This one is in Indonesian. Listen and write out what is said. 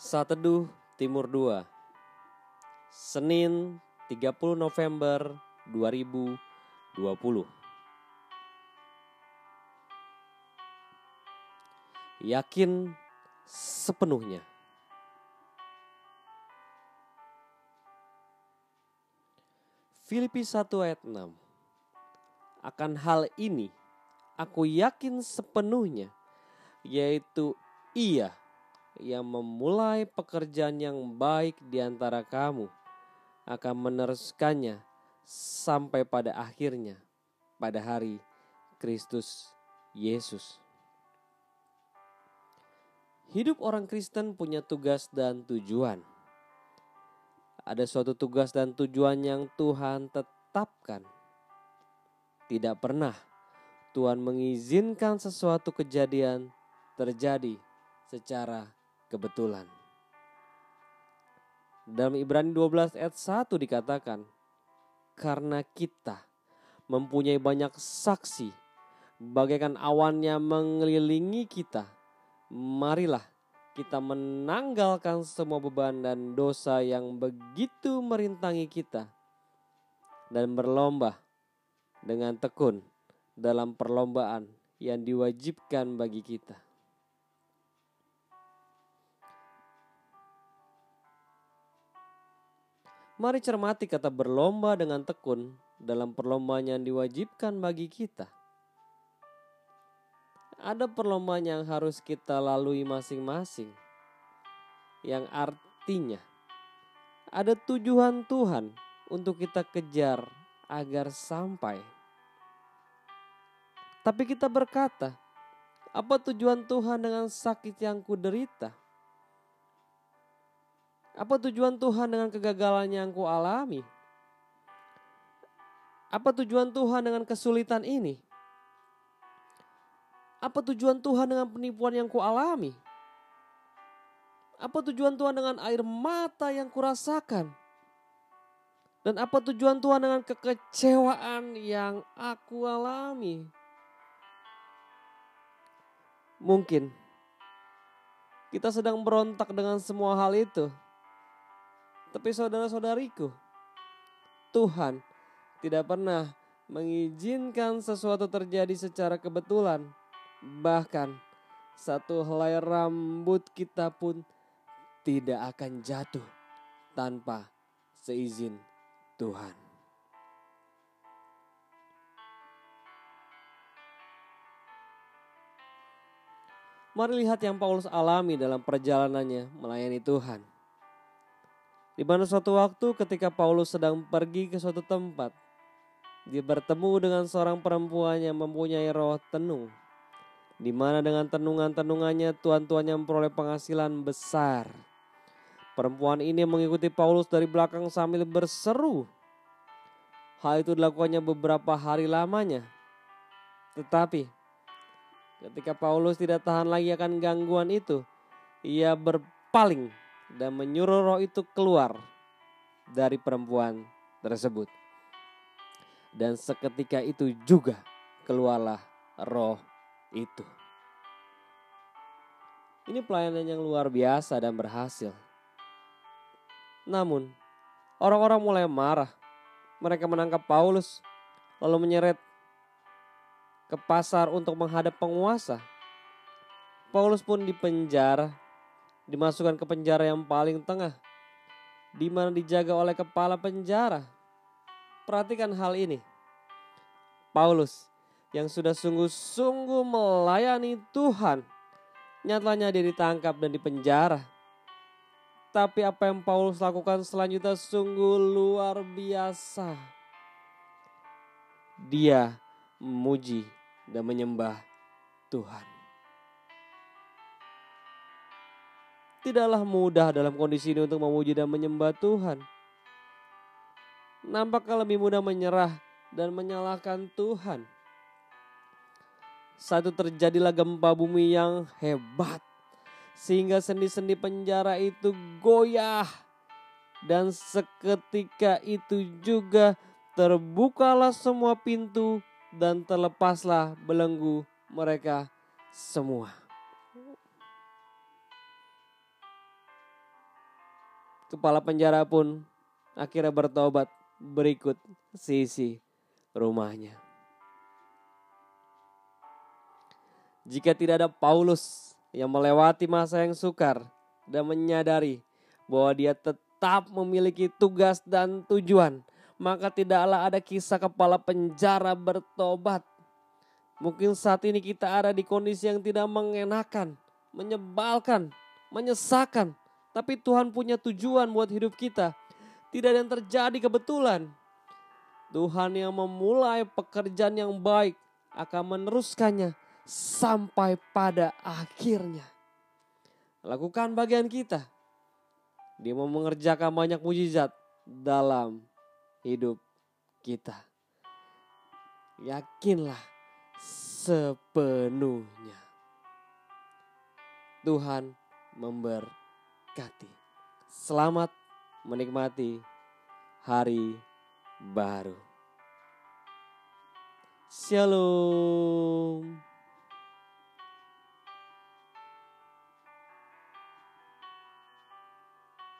Saat Teduh Timur 2 Senin 30 November 2020 Yakin sepenuhnya. Filipi 1 ayat 6 Akan hal ini aku yakin sepenuhnya yaitu ia yang memulai pekerjaan yang baik di antara kamu akan meneruskannya sampai pada akhirnya pada hari Kristus Yesus. Hidup orang Kristen punya tugas dan tujuan. Ada suatu tugas dan tujuan yang Tuhan tetapkan. Tidak pernah Tuhan mengizinkan sesuatu kejadian terjadi secara kebetulan. Dalam Ibrani 12 ayat 1 dikatakan, karena kita mempunyai banyak saksi, bagaikan awannya mengelilingi kita, marilah kita menanggalkan semua beban dan dosa yang begitu merintangi kita dan berlomba dengan tekun dalam perlombaan yang diwajibkan bagi kita. Mari cermati kata berlomba dengan tekun dalam perlombaan yang diwajibkan bagi kita. Ada perlombaan yang harus kita lalui masing-masing, yang artinya ada tujuan Tuhan untuk kita kejar agar sampai. Tapi kita berkata, apa tujuan Tuhan dengan sakit yang kuderita? Apa tujuan Tuhan dengan kegagalan yang ku alami? Apa tujuan Tuhan dengan kesulitan ini? Apa tujuan Tuhan dengan penipuan yang ku alami? Apa tujuan Tuhan dengan air mata yang kurasakan? Dan apa tujuan Tuhan dengan kekecewaan yang aku alami? Mungkin kita sedang berontak dengan semua hal itu. Tapi saudara-saudariku, Tuhan tidak pernah mengizinkan sesuatu terjadi secara kebetulan. Bahkan satu helai rambut kita pun tidak akan jatuh tanpa seizin Tuhan. Mari lihat yang Paulus alami dalam perjalanannya melayani Tuhan. Di mana suatu waktu ketika Paulus sedang pergi ke suatu tempat, dia bertemu dengan seorang perempuan yang mempunyai roh tenung. Di mana dengan tenungan-tenungannya tuan-tuannya memperoleh penghasilan besar. Perempuan ini mengikuti Paulus dari belakang sambil berseru. Hal itu dilakukannya beberapa hari lamanya. Tetapi ketika Paulus tidak tahan lagi akan gangguan itu, ia berpaling dan menyuruh roh itu keluar dari perempuan tersebut. Dan seketika itu juga keluarlah roh itu. Ini pelayanan yang luar biasa dan berhasil. Namun, orang-orang mulai marah. Mereka menangkap Paulus, lalu menyeret ke pasar untuk menghadap penguasa. Paulus pun dipenjara dimasukkan ke penjara yang paling tengah, di mana dijaga oleh kepala penjara. Perhatikan hal ini. Paulus yang sudah sungguh-sungguh melayani Tuhan, nyatanya dia ditangkap dan dipenjara. Tapi apa yang Paulus lakukan selanjutnya sungguh luar biasa. Dia memuji dan menyembah Tuhan. Tidaklah mudah dalam kondisi ini untuk memuji dan menyembah Tuhan. Nampaknya lebih mudah menyerah dan menyalahkan Tuhan. Satu terjadilah gempa bumi yang hebat. Sehingga sendi-sendi penjara itu goyah. Dan seketika itu juga terbukalah semua pintu dan terlepaslah belenggu mereka semua. Kepala penjara pun akhirnya bertobat berikut sisi rumahnya. Jika tidak ada Paulus yang melewati masa yang sukar dan menyadari bahwa dia tetap memiliki tugas dan tujuan, maka tidaklah ada kisah kepala penjara bertobat. Mungkin saat ini kita ada di kondisi yang tidak mengenakan, menyebalkan, menyesakan, tapi Tuhan punya tujuan buat hidup kita. Tidak ada yang terjadi kebetulan. Tuhan yang memulai pekerjaan yang baik akan meneruskannya sampai pada akhirnya. Lakukan bagian kita. Dia mau mengerjakan banyak mujizat dalam hidup kita. Yakinlah sepenuhnya. Tuhan memberkati. Selamat menikmati hari baru. Shalom.